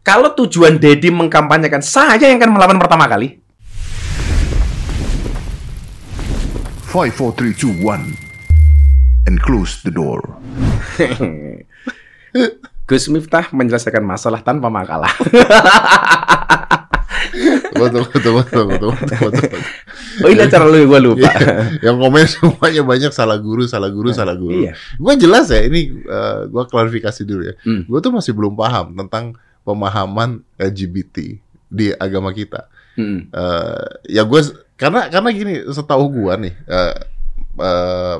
Kalau tujuan Dedi mengkampanyekan saya yang akan melawan pertama kali, Five, four, three, two, one, and close the door. Gus Miftah menyelesaikan masalah tanpa makalah. betul, betul, betul, betul, betul, betul. oh ini acara lu, gue lupa. Yang komen semuanya banyak salah guru, salah guru, salah guru. Iya. Gue jelas ya, ini eh, gua klarifikasi dulu ya. Hmm. Gue tuh masih belum paham tentang pemahaman LGBT di agama kita. Hmm. Eh, ya gue karena karena gini setahu gua nih eh, eh,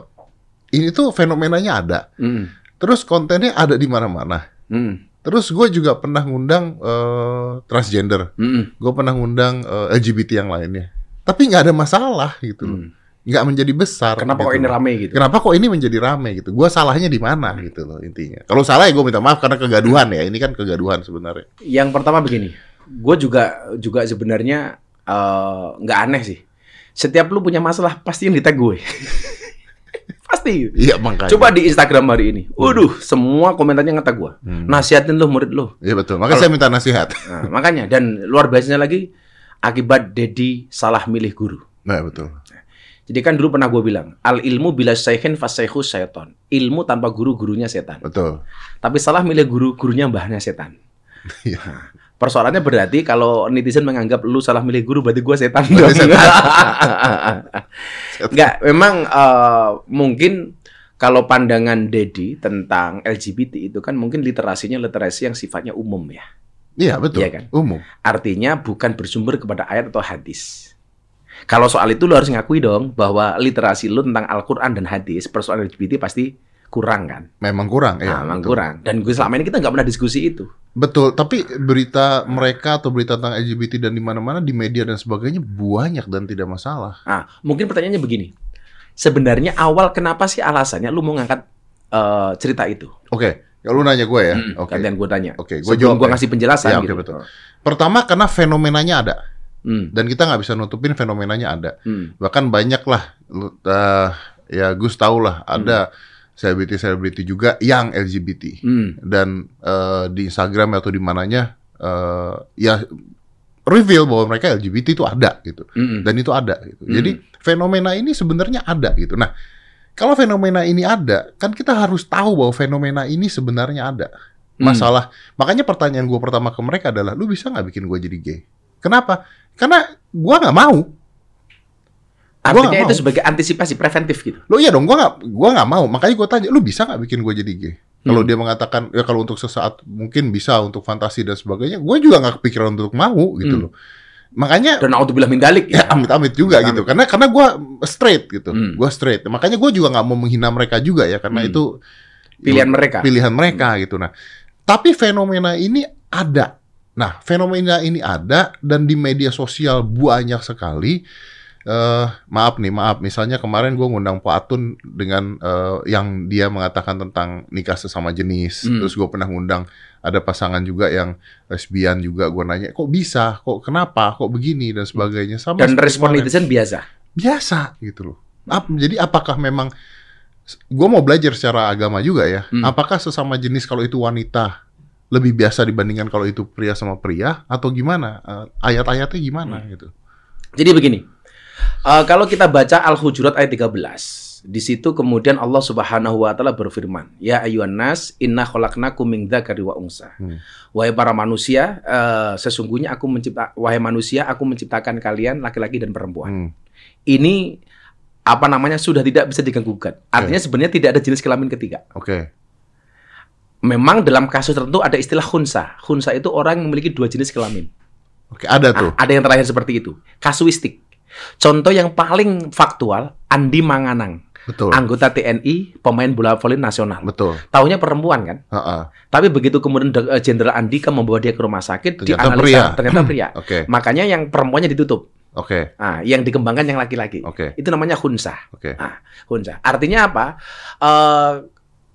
ini tuh fenomenanya ada Hmm. terus kontennya ada di mana-mana Hmm. terus gue juga pernah ngundang eh, transgender Hmm. gue pernah ngundang eh, LGBT yang lainnya tapi nggak ada masalah gitu Hmm. Nggak menjadi besar Kenapa gitu kok ini rame gitu? Kenapa kok ini menjadi rame gitu? Gue salahnya di mana gitu loh intinya. Kalau salah ya gue minta maaf karena kegaduhan ya. Ini kan kegaduhan sebenarnya. Yang pertama begini, gue juga juga sebenarnya eh, nggak aneh sih. Setiap lu punya masalah pasti yang di tag gue. pasti. Iya makanya. Coba di Instagram hari ini. Waduh, semua komentarnya ngetag gue. Hmm. Nasihatin lu murid lu. Iya betul. Makanya saya minta nasihat. Nah, makanya dan luar biasanya lagi akibat Dedi salah milih guru. Nah betul. Jadi kan dulu pernah gue bilang, al ilmu bila syaihin fasaihu syaiton. Ilmu tanpa guru gurunya setan. Betul. Tapi salah milih guru gurunya mbahnya setan. Iya. Persoalannya berarti kalau netizen menganggap lu salah milih guru berarti gua setan dong. Enggak, memang eh, mungkin kalau pandangan Dedi tentang LGBT itu kan mungkin literasinya literasi yang sifatnya umum ya. Iya betul. Iya kan? Umum. Artinya bukan bersumber kepada ayat atau hadis. Kalau soal itu lu harus ngakui dong bahwa literasi lu tentang Al-Qur'an dan hadis persoalan LGBT pasti kurang kan? Memang kurang. Nah, Iya. memang betul. kurang. Dan gue selama ini kita nggak pernah diskusi itu. Betul. Tapi berita mereka atau berita tentang LGBT dan di mana-mana di media dan sebagainya banyak dan tidak masalah. Nah, mungkin pertanyaannya begini. Sebenarnya awal kenapa sih alasannya lu mau ngangkat eh, cerita itu? Oke. Ya, lu nanya gue ya. Hmm, Oke. Gantian gue tanya. Oke, gua Sebelum jawab gue ya. ngasih penjelasan Ya, oke, gitu. betul. Pertama karena fenomenanya ada Hmm, dan kita nggak bisa nutupin fenomenanya ada. hmm, bahkan banyak lah lu- eh, ya Gus tahu lah ada selebriti selebriti juga yang LGBT hmm, dan eh, di Instagram atau di mananya eh, ya reveal bahwa mereka LGBT itu ada gitu. Hmm. dan itu ada gitu. Hmm. jadi fenomena ini sebenarnya ada gitu. Nah kalau fenomena ini ada kan kita harus tahu bahwa fenomena ini sebenarnya ada. Hmm. masalah makanya pertanyaan gue pertama ke mereka adalah lu bisa nggak bikin gue jadi gay? Kenapa karena gue nggak mau Gua Artinya nggak itu mau. sebagai antisipasi preventif gitu. Lo iya dong, gua nggak, gua nggak mau. Makanya gua tanya, lu bisa nggak bikin gua jadi gay? Kalau Hmm. dia mengatakan ya kalau untuk sesaat mungkin bisa untuk fantasi dan sebagainya, gua juga nggak kepikiran untuk mau gitu Hmm. loh. Makanya Dan auto bilang mindalik ya ya. amit-amit juga Amit-amit. gitu. Karena karena gua straight gitu, Hmm. gua straight. Makanya gua juga nggak mau menghina mereka juga ya, karena Hmm. itu Pilihan mereka. pilihan mereka gitu. Nah, tapi fenomena ini ada. Nah, fenomena ini ada dan di media sosial banyak sekali. eh maaf nih, maaf. Misalnya kemarin gue ngundang Pak Atun dengan eh, yang dia mengatakan tentang nikah sesama jenis. Hmm. Terus gue pernah ngundang ada pasangan juga yang lesbian juga. Gue nanya, kok bisa? Kok kenapa? Kok begini dan sebagainya. Sama Dan respon netizen biasa. biasa gitu loh. Ap- jadi apakah memang gue mau belajar secara agama juga ya? Hmm. Apakah sesama jenis kalau itu wanita lebih biasa dibandingkan kalau itu pria sama pria atau gimana? Eh, ayat-ayatnya gimana Hmm. gitu? Jadi begini. Eh, kalau kita baca Al-Hujurat ayat 13, di situ kemudian Allah Subhanahu wa taala berfirman, "Ya ayyuhan nas, inna khalaqnakum min dzakari wa unsa." Hmm. Wahai para manusia, eh, sesungguhnya aku mencipta wahai manusia, aku menciptakan kalian laki-laki dan perempuan. Hmm. Ini apa namanya sudah tidak bisa diganggukan. Artinya sebenarnya tidak ada jenis kelamin ketiga. Oke. Memang dalam kasus tertentu ada istilah khunsa. Khunsa itu orang yang memiliki dua jenis kelamin. Oke, ada tuh. Ah, ada yang terakhir seperti itu. Kasuistik. Contoh yang paling faktual, Andi Manganang, Betul. anggota TNI, pemain bola voli nasional. Betul. Taunya perempuan kan? Ha-ha. Tapi begitu kemudian eh, Jenderal Andika membawa dia ke rumah sakit, Ternyata dianalisa pria. ternyata pria. Oke. Makanya yang perempuannya ditutup. Oke. Ah, yang dikembangkan yang laki-laki. Oke. Itu namanya khunsa. Oke. Ah, khunsa. Artinya apa? Eh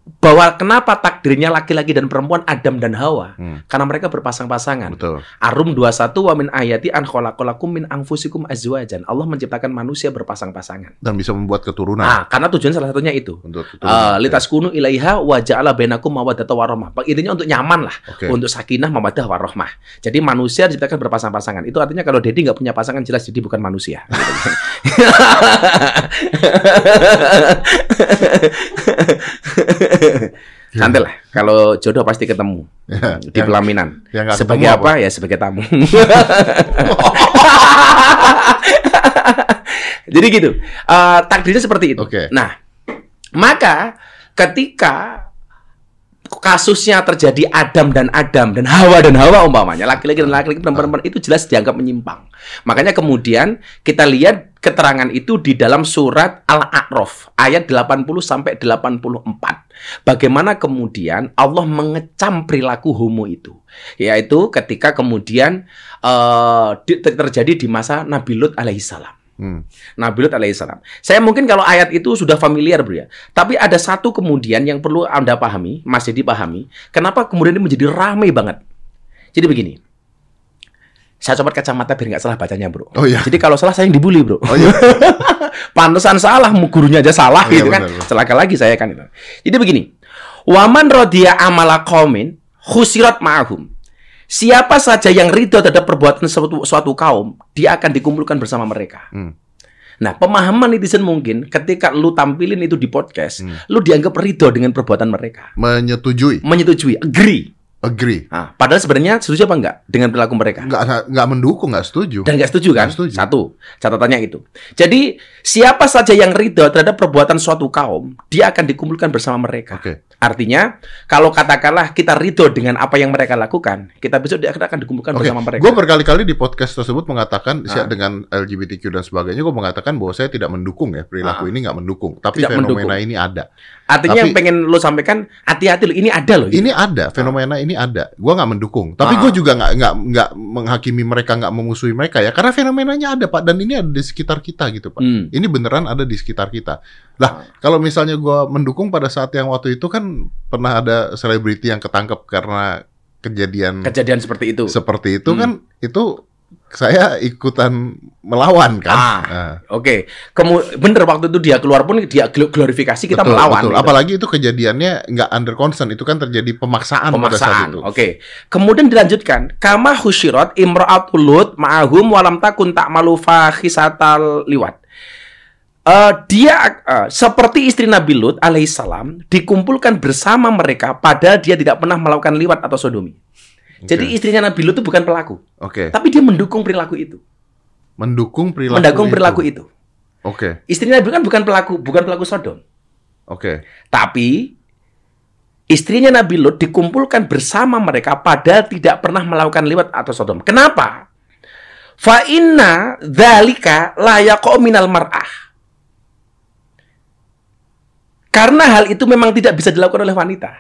bahwa kenapa takdirnya laki-laki dan perempuan Adam dan Hawa? Hmm. Karena mereka berpasang-pasangan. Betul. Arum 21 wa min ayati an khalaqalakum min anfusikum azwajan. Allah menciptakan manusia berpasang-pasangan. Dan bisa membuat keturunan. Nah, karena tujuan salah satunya itu. Untuk Uh, litas kunu ilaiha wa ja'ala bainakum mawaddata warahmah. Intinya untuk nyaman lah, Oke. untuk sakinah mawaddah warahmah. Jadi manusia diciptakan berpasang-pasangan. Itu artinya kalau Dedi nggak punya pasangan jelas jadi bukan manusia. Santai lah. Kalau jodoh pasti ketemu Ya, di yang- pelaminan. yang Sebagai ketemu apa? Ya sebagai tamu. Jadi gitu. Eh, takdirnya seperti itu. Oke. Nah, maka ketika kasusnya terjadi Adam dan Adam dan Hawa dan Hawa umpamanya laki-laki dan laki-laki perempuan itu jelas dianggap menyimpang. Makanya kemudian kita lihat keterangan itu di dalam surat Al-A'raf ayat 80 sampai 84. Bagaimana kemudian Allah mengecam perilaku homo itu, yaitu ketika kemudian di- terjadi di masa Nabi Lut alaihissalam. Hmm. Nabi Lut alaihissalam. Saya mungkin kalau ayat itu sudah familiar, Bro ya. Tapi ada satu kemudian yang perlu Anda pahami, masih dipahami, kenapa kemudian ini menjadi ramai banget. Jadi begini. Saya copot kacamata biar nggak salah bacanya, Bro. Oh iya. Jadi kalau salah saya yang dibully, Bro. Oh iya. Pantesan salah, gurunya aja salah Iya, gitu kan. benar. Celaka lagi saya kan itu. Jadi begini. Waman rodiya amala qaumin khusirat ma'ahum. Siapa saja yang ridho terhadap perbuatan suatu, suatu kaum, dia akan dikumpulkan bersama mereka. Hmm. Nah, pemahaman netizen mungkin ketika lu tampilin itu di podcast, Hmm. lu dianggap ridho dengan perbuatan mereka. Menyetujui. Menyetujui, agree. Agree. Nah, padahal sebenarnya setuju apa enggak dengan perilaku mereka? Nggak, nggak- nggak mendukung, nggak setuju. Dan nggak setuju kan? Nggak setuju. Satu, catatannya itu. Jadi, siapa saja yang ridho terhadap perbuatan suatu kaum, dia akan dikumpulkan bersama mereka. Oke. Artinya, kalau katakanlah kita ridho dengan apa yang mereka lakukan, kita besok dia akan dikumpulkan Oke, bersama mereka. gue berkali-kali di podcast tersebut mengatakan si- Ah. dengan LGBTQ dan sebagainya, gue mengatakan bahwa saya tidak mendukung ya perilaku Ah. ini nggak mendukung, tapi Tidak fenomena mendukung. ini ada. Artinya tapi- yang pengen lo sampaikan, hati-hati lo, ini ada loh. gitu. Ini ada fenomena ini ada. Gue nggak mendukung, tapi Ah. gue juga nggak nggak nggak menghakimi mereka, nggak memusuhi mereka ya, karena fenomenanya ada pak, dan ini ada di sekitar kita gitu pak. Hmm. Ini beneran ada di sekitar kita. Lah, kalau misalnya gue mendukung pada saat yang waktu itu kan pernah ada selebriti yang ketangkep karena kejadian Kejadian seperti itu. seperti itu Hmm. kan itu saya ikutan melawan kan. Ah. Nah, Oke, Kemu bener waktu itu dia keluar pun dia gl- glorifikasi kita betul, melawan. betul. gitu. Apalagi itu kejadiannya nggak under consent, itu kan terjadi pemaksaan, pemaksaan. itu. Oke. Kemudian dilanjutkan, kama husyirat imra'atul lut ma'ahum walam takun ta'malu fahisatal liwat. Eh, dia eh, seperti istri Nabi Lut alaihissalam dikumpulkan bersama mereka padahal dia tidak pernah melakukan liwat atau sodomi. Jadi istrinya Nabi Lut itu bukan pelaku, Oke, tapi dia mendukung perilaku itu. mendukung perilaku mendukung itu. perilaku itu. Oke, Istrinya Nabi Lut kan bukan pelaku, bukan pelaku sodom. oke. Tapi istrinya Nabi Lut dikumpulkan bersama mereka padahal tidak pernah melakukan liwat atau sodom. Kenapa? Fa inna dzalika minal mar'ah. Karena hal itu memang tidak bisa dilakukan oleh wanita.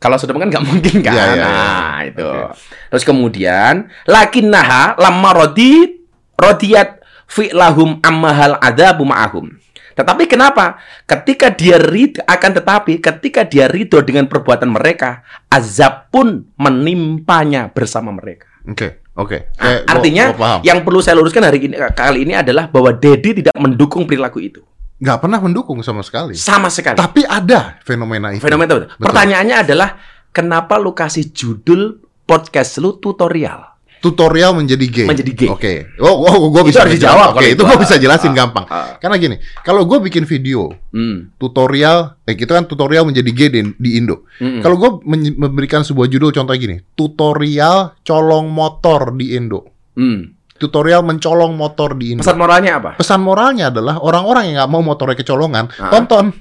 Kalau sodom kan nggak mungkin kan. Iya, iya, iya. Nah, itu. Oke. Terus kemudian lakinnaha lamma radi radiyat fi lahum ammahal adabu ma'ahum. Tetapi kenapa? Ketika dia rid akan tetapi ketika dia ridho dengan perbuatan mereka, azab pun menimpanya bersama mereka. Oke, oke. Nah, Eh, gua- artinya gua paham. yang perlu saya luruskan hari ini kali ini adalah bahwa Dedi tidak mendukung perilaku itu nggak pernah mendukung sama sekali. sama sekali. Tapi ada fenomena itu. Fenomena itu. Betul. Pertanyaannya adalah kenapa lu kasih judul podcast lu tutorial? Tutorial menjadi gay. Menjadi gay. Oke. Oh, oh, gue Itu bisa harus Oke, dijawab kalau itu itu. gue bisa jelasin ah, gampang. ah. Karena gini, kalau gue bikin video Hmm. tutorial, eh kita kan tutorial menjadi gay di, di Indo. Mm-mm. Kalau gue memberikan sebuah judul contoh gini, tutorial colong motor di Indo. Hmm. Tutorial mencolong motor di Indo. Pesan moralnya apa? Pesan moralnya adalah orang-orang yang nggak mau motornya kecolongan, Ah. tonton.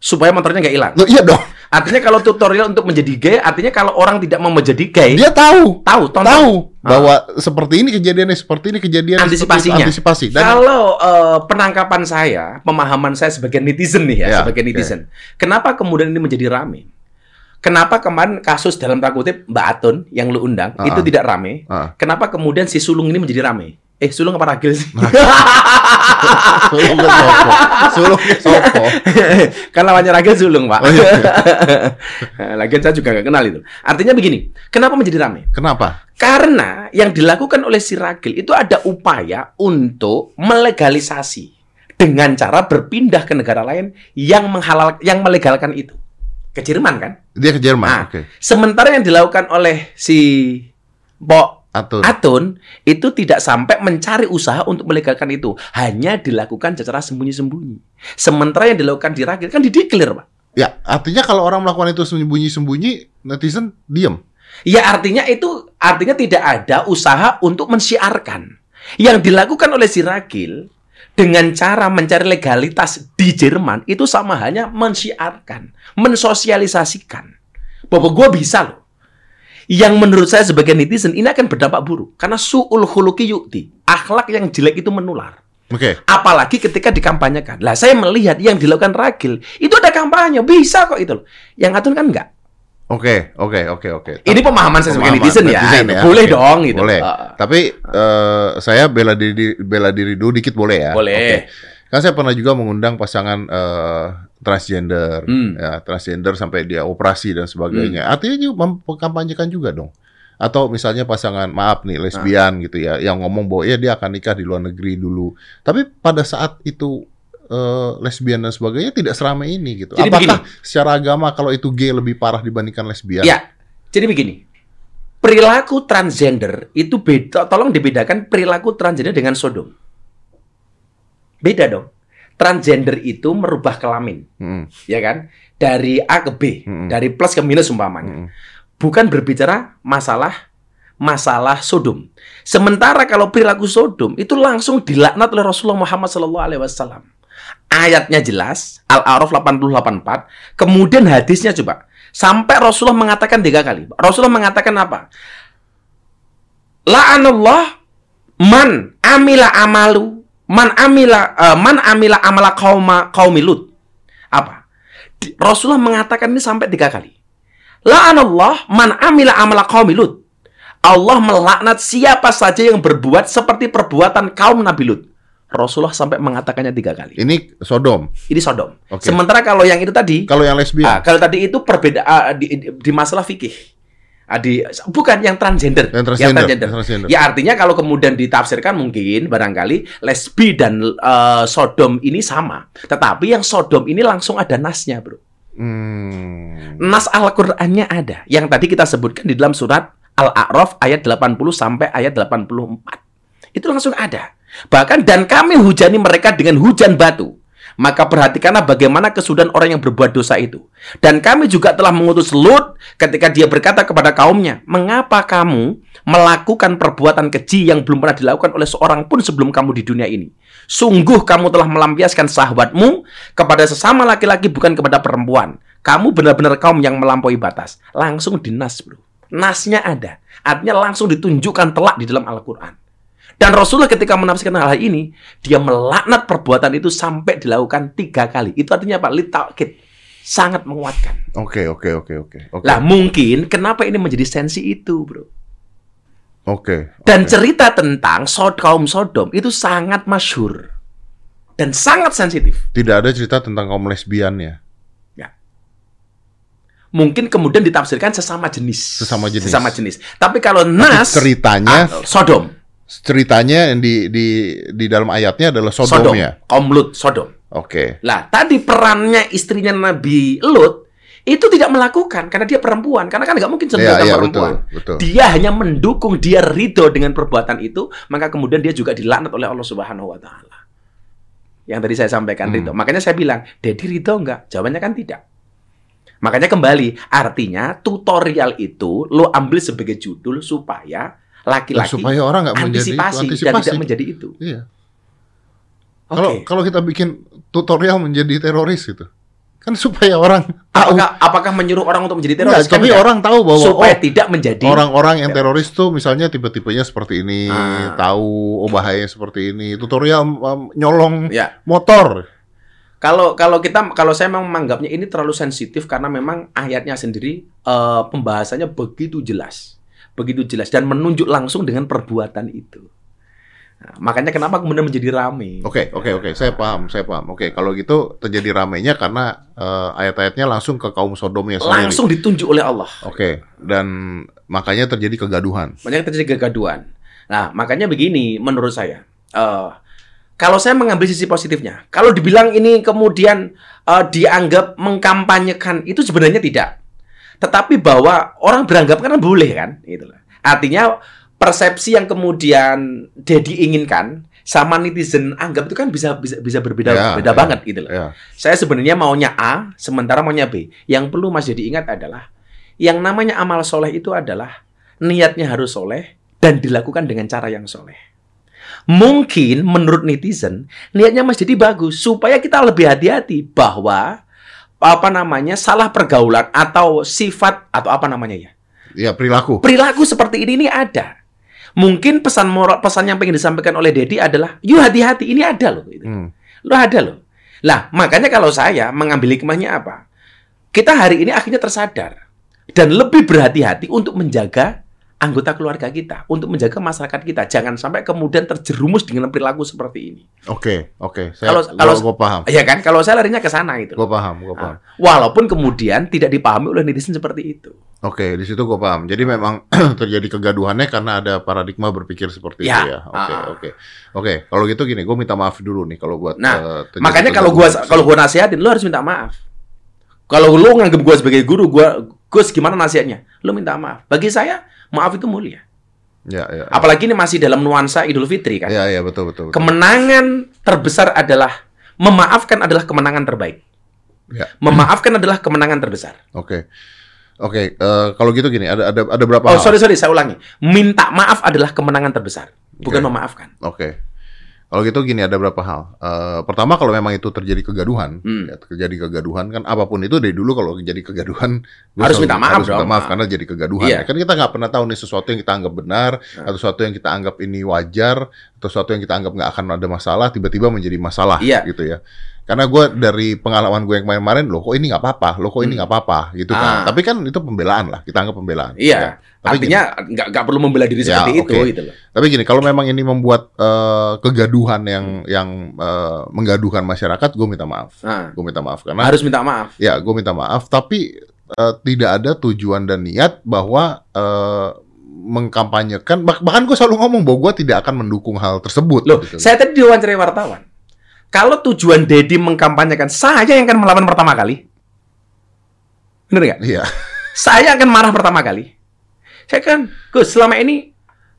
Supaya motornya nggak hilang. Loh, iya dong. Artinya kalau tutorial untuk menjadi gay, artinya kalau orang tidak mau menjadi gay, Dia tahu, tahu, tonton. tahu Ah. bahwa seperti ini kejadiannya, seperti ini kejadiannya, seperti itu, Antisipasinya. antisipasi. Dan Kalau eh, penangkapan saya, pemahaman saya sebagai netizen nih ya, Ya, sebagai netizen. Kenapa kemudian ini menjadi rame? Kenapa kemarin kasus dalam tanda kutip Mbak Atun yang lu undang Ah, itu ah. tidak rame? Ah. Kenapa kemudian si sulung ini menjadi rame? Eh, sulung apa ragil sih? Sulung ke sopo. Sulung ke sopo. kan lawannya ragil sulung, Pak. Oh, iya. Lagian saya juga nggak kenal itu. Artinya begini, kenapa menjadi ramai? Kenapa? Karena yang dilakukan oleh si ragil itu ada upaya untuk melegalisasi dengan cara berpindah ke negara lain yang menghalal yang melegalkan itu. Ke Jerman kan? Dia ke Jerman. Ah. Oke. Sementara yang dilakukan oleh si Mbok Atun. Atun itu tidak sampai mencari usaha untuk melegalkan itu, hanya dilakukan secara sembunyi-sembunyi. Sementara yang dilakukan di Ragil kan dideklir, Pak. Ya, artinya kalau orang melakukan itu sembunyi-sembunyi, netizen diem. Ya artinya itu artinya tidak ada usaha untuk mensiarkan. Yang dilakukan oleh si Ragil dengan cara mencari legalitas di Jerman itu sama hanya mensiarkan, mensosialisasikan bahwa gue bisa loh. Yang menurut saya sebagai netizen ini akan berdampak buruk karena suul khuluqi yukti, akhlak yang jelek itu menular. Oke. Apalagi ketika dikampanyekan. Lah saya melihat yang dilakukan Ragil itu ada kampanye, bisa kok itu loh. Yang Atun kan enggak. Oke, oke, oke, oke. Ini pemahaman saya sebagai netizen, ya. netizen Itu Boleh Oke, dong gitu. Boleh. Uh, Tapi eh, saya bela diri bela diri dulu dikit boleh ya? boleh. Oke. Kan saya pernah juga mengundang pasangan eh, transgender, Hmm. ya transgender sampai dia operasi dan sebagainya. Artinya dia memkampanyekan juga dong. Atau misalnya pasangan maaf nih lesbian Ah. gitu ya, yang ngomong bahwa ya dia akan nikah di luar negeri dulu. Tapi pada saat itu eh, lesbian dan sebagainya tidak seramai ini gitu. Jadi Apakah secara agama kalau itu gay lebih parah dibandingkan lesbian? Ya, jadi begini. Perilaku transgender itu beda, tolong dibedakan perilaku transgender dengan sodom. Beda dong. Transgender itu merubah kelamin, Mm, ya kan? Dari A ke B, Mm-mm. dari plus ke minus umpamanya. mm, Bukan berbicara masalah masalah sodom. Sementara kalau perilaku sodom itu langsung dilaknat oleh Rasulullah Muhammad SAW. Ayatnya jelas, Al-A'raf 884. Kemudian hadisnya coba. Sampai Rasulullah mengatakan tiga kali. Rasulullah mengatakan apa? La'anallah man amila amalu man amila eh, man amila amala kauma kaumilut. Apa? Di- Rasulullah mengatakan ini sampai tiga kali. La'anallah man amila amala kaumilut. Allah melaknat siapa saja yang berbuat seperti perbuatan kaum Nabi Lut. Rasulullah sampai mengatakannya tiga kali. Ini Sodom. Ini Sodom. Oke. Sementara kalau yang itu tadi, Kalau yang lesbian, ah, kalau tadi itu perbeda ah, di, di, di masalah fikih. Ah, di, bukan yang transgender. yang transgender, yang transgender. Ya artinya kalau kemudian ditafsirkan mungkin barangkali lesbi dan eh, Sodom ini sama. Tetapi yang Sodom ini langsung ada nasnya, bro. Hmm. Nas Al-Qur'annya ada. Yang tadi kita sebutkan di dalam surat Al-A'raf ayat 80 sampai ayat 84. Itu langsung ada. Bahkan dan kami hujani mereka dengan hujan batu. Maka perhatikanlah bagaimana kesudahan orang yang berbuat dosa itu. Dan kami juga telah mengutus Lut ketika dia berkata kepada kaumnya, "Mengapa kamu melakukan perbuatan keji yang belum pernah dilakukan oleh seorang pun sebelum kamu di dunia ini? Sungguh kamu telah melampiaskan syahwatmu kepada sesama laki-laki bukan kepada perempuan. Kamu benar-benar kaum yang melampaui batas." Langsung dinas, Bro. Nasnya ada. Artinya langsung ditunjukkan telak di dalam Al-Qur'an. Dan Rasulullah ketika menafsirkan hal ini, dia melaknat perbuatan itu sampai dilakukan tiga kali. Itu artinya apa? Litakid. Sangat menguatkan. Oke, oke, oke, oke. Oke. Lah mungkin kenapa ini menjadi sensi itu, bro? Oke. Dan oke. cerita tentang Sod kaum Sodom itu sangat masyhur dan sangat sensitif. tidak ada cerita tentang kaum lesbian ya. Mungkin kemudian ditafsirkan sesama jenis. Sesama jenis. Sesama jenis. Tapi kalau Nas ceritanya- ah, Sodom, Ceritanya yang di di di dalam ayatnya adalah Sodom, Sodom, ya. kaum Lut, Sodom. Oke. Lah, tadi perannya istrinya Nabi Lut itu tidak melakukan karena dia perempuan, karena kan nggak mungkin Iya, sendirian iya, perempuan. betul, betul. Dia hanya mendukung, dia ridho dengan perbuatan itu, maka kemudian dia juga dilaknat oleh Allah Subhanahu wa taala. Yang tadi saya sampaikan Hmm. ridho. Makanya saya bilang, "Dedi ridho enggak?" Jawabannya kan tidak. Makanya kembali, artinya tutorial itu lo ambil sebagai judul supaya Nah, laki-laki supaya orang nggak menjadi itu, antisipasi, dan antisipasi. tidak menjadi itu. Iya. Oke. Kalau kalau kita bikin tutorial menjadi teroris gitu. Kan supaya orang tahu. Apakah apakah menyuruh orang untuk menjadi teroris? Kan tapi enggak. orang tahu bahwa supaya oh, tidak menjadi orang-orang yang teroris tuh misalnya tipe-tipenya seperti ini, Ah. tahu oh bahaya seperti ini. Tutorial um, nyolong ya motor. kalau kalau kita kalau saya memang menganggapnya ini terlalu sensitif karena memang ayatnya sendiri eh, pembahasannya begitu jelas begitu jelas dan menunjuk langsung dengan perbuatan itu Nah, makanya kenapa kemudian menjadi rame. Oke, oke, oke. Saya paham, saya paham. Oke, kalau gitu terjadi ramenya karena eh, ayat-ayatnya langsung ke kaum Sodomnya sendiri. Langsung ditunjuk oleh Allah. Oke, dan makanya terjadi kegaduhan. Makanya terjadi kegaduhan. Nah, makanya begini menurut saya. Eh, kalau saya mengambil sisi positifnya, kalau dibilang ini kemudian eh, dianggap mengkampanyekan itu sebenarnya tidak. Tetapi bahwa orang beranggapan kan boleh kan, gitu loh. Artinya persepsi yang kemudian Dedi inginkan sama netizen anggap itu kan bisa bisa bisa berbeda Ya, beda ya, banget gitu loh. Ya, Saya sebenarnya maunya A, sementara maunya B. Yang perlu Mas Dedi ingat adalah yang namanya amal soleh itu adalah niatnya harus soleh dan dilakukan dengan cara yang soleh. Mungkin menurut netizen niatnya Mas Dedi bagus supaya kita lebih hati-hati bahwa apa namanya salah pergaulan atau sifat atau apa namanya ya ya perilaku. perilaku seperti ini ini ada. Mungkin pesan moral pesan yang pengen disampaikan oleh Dedi adalah, yuk hati-hati ini ada loh. Gitu. Hmm. Lo ada loh. Lah, makanya kalau saya mengambil hikmahnya apa? Kita hari ini akhirnya tersadar dan lebih berhati-hati untuk menjaga anggota keluarga kita, untuk menjaga masyarakat kita. Jangan sampai kemudian terjerumus dengan perilaku seperti ini. Oke, oke. Saya Kalau- kalau- gue paham. Ya kan? Kalau saya larinya ke sana itu. Gue paham, gue paham. Ah, walaupun kemudian tidak dipahami oleh netizen seperti itu. Oke, di situ gue paham. Jadi memang terjadi kegaduhannya karena ada paradigma berpikir seperti Ya, itu ya. Oke, ah. oke. Oke, kalau gitu gini, gue minta maaf dulu nih kalau buat Nah, terjadi Makanya kalau gua kalau gua nasihatin lu harus minta maaf. Kalau lu nganggap gua sebagai guru, gua Gus gimana nasihatnya? Lu minta maaf. Bagi saya, maaf itu mulia. ya, ya, ya. Apalagi ini masih dalam nuansa Idul Fitri kan. Ya, ya, betul, betul. betul. Kemenangan terbesar adalah memaafkan adalah kemenangan terbaik. Ya. Memaafkan adalah kemenangan terbesar. Oke. Oke, eh, kalau gitu gini, ada ada ada berapa Oh, hal? sorry sorry, saya ulangi. Minta maaf adalah kemenangan terbesar, bukan Oke. memaafkan. Oke. Kalau gitu gini ada berapa hal. Eh, pertama kalau memang itu terjadi kegaduhan, Hmm. ya, terjadi kegaduhan kan apa pun itu dari dulu kalau terjadi kegaduhan Harus minta maaf harus minta maaf karena jadi kegaduhan. Iya. ya. Kan kita nggak pernah tahu nih sesuatu yang kita anggap benar Nah. atau sesuatu yang kita anggap ini wajar atau sesuatu yang kita anggap nggak akan ada masalah tiba-tiba menjadi masalah Iya. gitu ya. Karena gue dari pengalaman gue yang kemarin-kemarin, loh kok ini nggak apa-apa, loh kok ini Hmm. nggak apa-apa gitu kan. Ah. Tapi kan itu pembelaan lah, kita anggap pembelaan. Iya. Ya. Tapi Artinya nggak nggak perlu membela diri Ya, seperti itu oke. gitu loh. Tapi gini, kalau memang ini membuat eh, kegaduhan yang yang eh, menggaduhkan masyarakat, gue minta maaf. Nah, Gue minta maaf karena harus minta maaf. ya gue minta maaf. Tapi eh, tidak ada tujuan dan niat bahwa eh, mengkampanyekan. bah- bahkan gue selalu ngomong bahwa gue tidak akan mendukung hal tersebut. Loh, gitu. saya tadi diwawancarai wartawan. Kalau tujuan Dedi mengkampanyekan saya yang akan melawan pertama kali. Bener nggak? Iya, Saya akan marah pertama kali. Saya kan, Gus, selama ini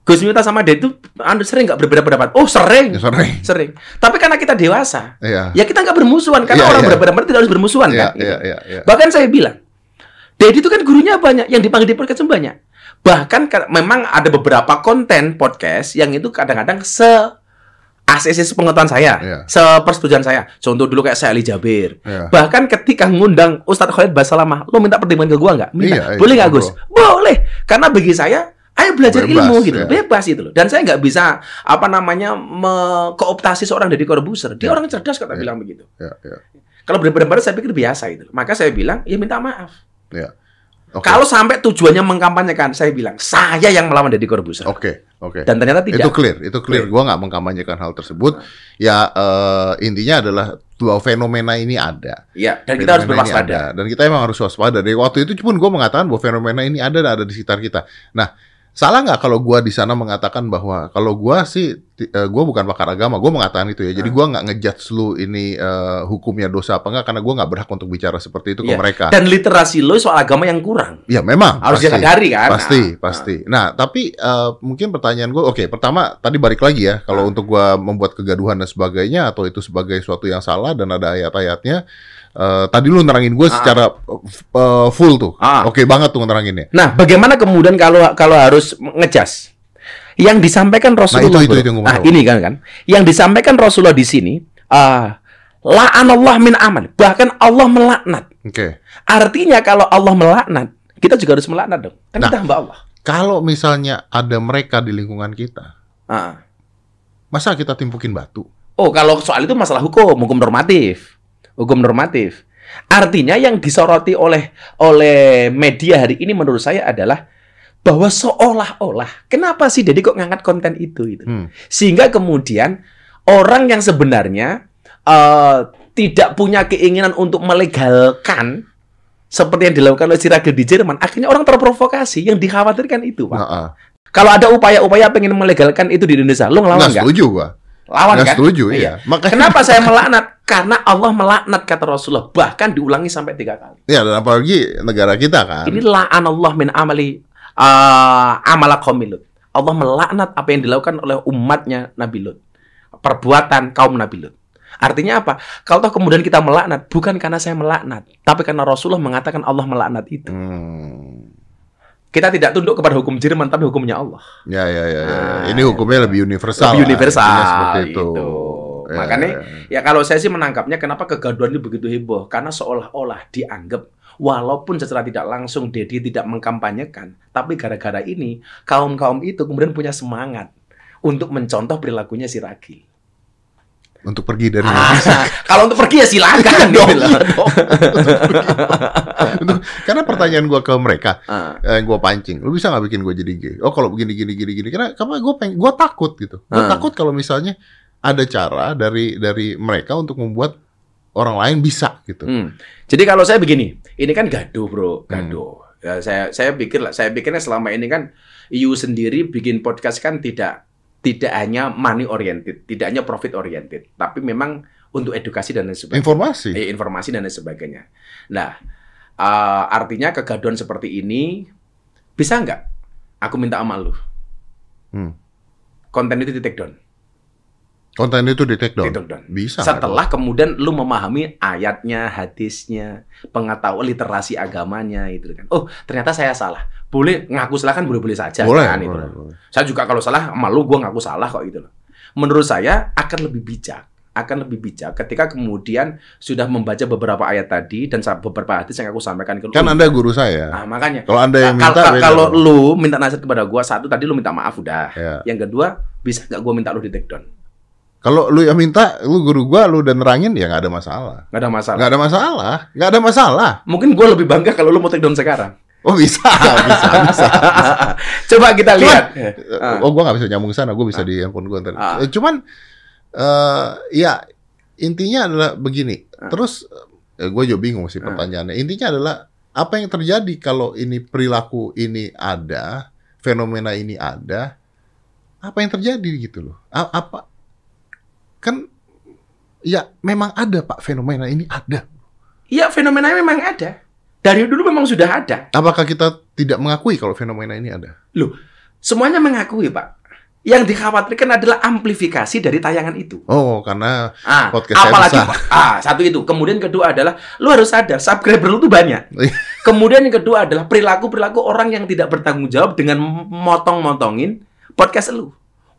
Gus Miftah sama Dedi itu anda sering nggak berbeda pendapat? Oh, sering. ya, sorry. Sering. Tapi karena kita dewasa, Iya, ya kita nggak bermusuhan. Karena Iya, orang iya. berbeda pendapat tidak harus bermusuhan iya, kan. iya, iya, iya. Bahkan saya bilang, Dedi itu kan gurunya banyak, yang dipanggil di podcast banyak. Bahkan ka- memang ada beberapa konten podcast yang itu kadang-kadang se ACC pengetahuan saya, Iya. sepersetujuan saya. Contoh dulu kayak saya Ali Jabir. Iya. Bahkan ketika ngundang Ustadz Khalid Basalamah, lo minta pertimbangan ke gua nggak? Minta. Iya, iya, Boleh nggak. Gus? Boleh. Karena bagi saya, ayo belajar Bebas, ilmu gitu, ya. bebas itu loh. Dan saya nggak bisa apa namanya mengkooptasi seorang dari Corbuzier. Dia Iya. orang cerdas kata Iya. bilang begitu. Iya, iya, Kalau berbeda-beda saya pikir biasa itu. Maka saya bilang, ya minta maaf. iya. Oke. Kalau sampai tujuannya mengkampanyekan, saya bilang saya yang melawan Deddy Corbuzier. Oke, oke. Dan ternyata tidak. Itu clear, itu clear. Clear. Gua nggak mengkampanyekan hal tersebut. Ya eh, intinya adalah dua fenomena ini ada. Iya, dan kita harus Fenomena berwaspada. ada. Dan kita emang harus waspada. Dari waktu itu pun gue mengatakan bahwa fenomena ini ada dan ada di sekitar kita. Nah, salah nggak kalau gue di sana mengatakan bahwa kalau gue sih gue bukan pakar agama, gue mengatakan itu ya. Jadi Ah. gue nggak ngejudge lu ini eh, hukumnya dosa apa enggak karena gue nggak berhak untuk bicara seperti itu ke Iya. mereka. Dan literasi lo soal agama yang kurang. Ya memang Harus pasti. disadari kan. Pasti, Nah, pasti. Nah, tapi eh, mungkin pertanyaan gue, oke, pertama tadi balik lagi ya, kalau Ah. untuk gua membuat kegaduhan dan sebagainya atau itu sebagai suatu yang salah dan ada ayat-ayatnya, eh, tadi lu nerangin gue Ah. secara eh, full tuh, Ah. oke banget tuh neranginnya. Nah, bagaimana kemudian kalau kalau harus ngejas? Yang disampaikan Rasulullah. Nah, itu- itu gua mau Nah, ini kan kan. Yang disampaikan Rasulullah di sini, ah la'anallah min amal. Bahkan Allah melaknat. Oke. Artinya kalau Allah melaknat, kita juga harus melaknat dong. Kan Nah. kita hamba Allah. Kalau misalnya ada mereka di lingkungan kita, Ah. masa kita timpukin batu? Oh, kalau soal itu masalah hukum, hukum normatif. Hukum normatif. Artinya yang disoroti oleh oleh media hari ini menurut saya adalah bahwa seolah-olah kenapa sih Dedi kok ngangkat konten itu gitu. Hmm. Sehingga kemudian orang yang sebenarnya eh, tidak punya keinginan untuk melegalkan seperti yang dilakukan oleh Siragil di Jerman, akhirnya orang terprovokasi. Yang dikhawatirkan itu, Pak. Nah, ah. Kalau ada upaya-upaya pengen melegalkan itu di Indonesia, lu ngelawan nggak setuju gua. Lawan Nggak kan? setuju, iya. Makanya Kenapa saya melaknat? Karena Allah melaknat kata Rasulullah, bahkan diulangi sampai tiga kali. Ya, dan apalagi negara kita kan. Ini la'an Allah min amali uh, amala qaumi Lut. Allah melaknat apa yang dilakukan oleh umatnya Nabi Lut. Perbuatan kaum Nabi Lut. Artinya apa? Kalau toh kemudian kita melaknat, bukan karena saya melaknat, tapi karena Rasulullah mengatakan Allah melaknat itu. Hmm. Kita tidak tunduk kepada hukum Jerman, tapi hukumnya Allah. Ya, ya, ya, ya. Ah. Ini hukumnya lebih universal. Lebih lah. universal. Intinya seperti itu. Itu. Ya, Makanya ya, ya. Ya kalau saya sih menangkapnya kenapa kegaduhan ini begitu heboh karena seolah-olah dianggap walaupun secara tidak langsung Dedi tidak mengkampanyekan, tapi gara-gara ini kaum-kaum itu kemudian punya semangat untuk mencontoh perilakunya si Ragil. untuk pergi dari Ah, kalau untuk pergi ya silakan Dong, gitu iya dong. Untuk- karena pertanyaan gua ke mereka Ah, eh, yang gue pancing, lu bisa nggak bikin gue jadi gay? Oh kalau begini gini gini gini, karena karena gue pengen, gue takut gitu. Gue Hmm. takut kalau misalnya ada cara dari dari mereka untuk membuat orang lain bisa gitu. hmm. Jadi kalau saya begini, ini kan gaduh bro, gaduh. Ya, saya saya pikir lah, saya pikirnya selama ini kan you sendiri bikin podcast kan tidak tidak hanya money oriented, tidak hanya profit oriented, tapi memang untuk edukasi dan lain sebagainya. Informasi. eh, informasi dan lain sebagainya. Nah, eh, artinya kegaduhan seperti ini bisa nggak? Aku minta sama lu, Hmm. konten itu di take down, Konten itu di take down. di take down. Bisa. Setelah kemudian lu memahami ayatnya, hadisnya, pengetahuan literasi agamanya itu kan. Oh, ternyata saya salah. Boleh ngaku salah kan boleh-boleh saja? Boleh, kan itu boleh, boleh. Saya juga kalau salah malu gue ngaku salah kok gitu loh. Menurut saya akan lebih bijak, akan lebih bijak ketika kemudian sudah membaca beberapa ayat tadi dan beberapa hadis yang aku sampaikan ke lu. Kan anda guru saya. Nah, makanya Kalau anda yang minta, kalau dong. lu minta nasihat kepada gua satu tadi lu minta maaf udah. Ya. Yang kedua, bisa nggak gua minta lu di take down? Kalau lu yang minta, lu guru gua, lu udah nerangin ya nggak ada masalah. Nggak ada masalah. Nggak ada masalah, nggak ada masalah. Mungkin gua lebih bangga kalau lu mau take down sekarang. Oh bisa, bisa, bisa. Coba kita lihat. Ah. Oh, gua nggak bisa nyambung sana, gua bisa di handphone gua ntar. Ah. Eh, Cuman, eh ya intinya adalah begini. Ah. Terus, eh, gue juga bingung sih Ah. pertanyaannya. Intinya adalah apa yang terjadi kalau ini perilaku ini ada, fenomena ini ada, apa yang terjadi gitu loh? Apa? Kan, ya memang ada pak fenomena ini ada. Iya, fenomenanya memang ada. Dari dulu memang sudah ada. Apakah kita tidak mengakui kalau fenomena ini ada? Loh, semuanya mengakui, Pak. Yang dikhawatirkan adalah amplifikasi dari tayangan itu. Oh, karena Ah, Podcast saya apalagi besar. ah satu itu. Kemudian kedua adalah lu harus sadar subscriber lu tuh banyak. Iya. Kemudian yang kedua adalah perilaku perilaku orang yang tidak bertanggung jawab dengan motong-motongin podcast lu.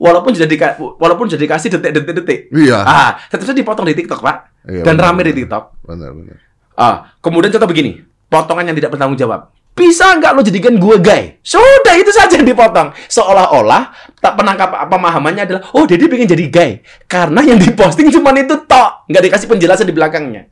Walaupun sudah dika, walaupun sudah dikasih detik-detik-detik. iya, Ah, tetap saja dipotong di TikTok, Pak. Iya, Dan benar, rame di. TikTok. benar benar. Ah, kemudian contoh begini, potongan yang tidak bertanggung jawab. Bisa nggak lo jadikan gue gay? Sudah itu saja yang dipotong. Seolah-olah tak penangkap pemahamannya adalah, oh jadi pengen jadi gay. Karena yang diposting cuma itu tok, nggak dikasih penjelasan di belakangnya.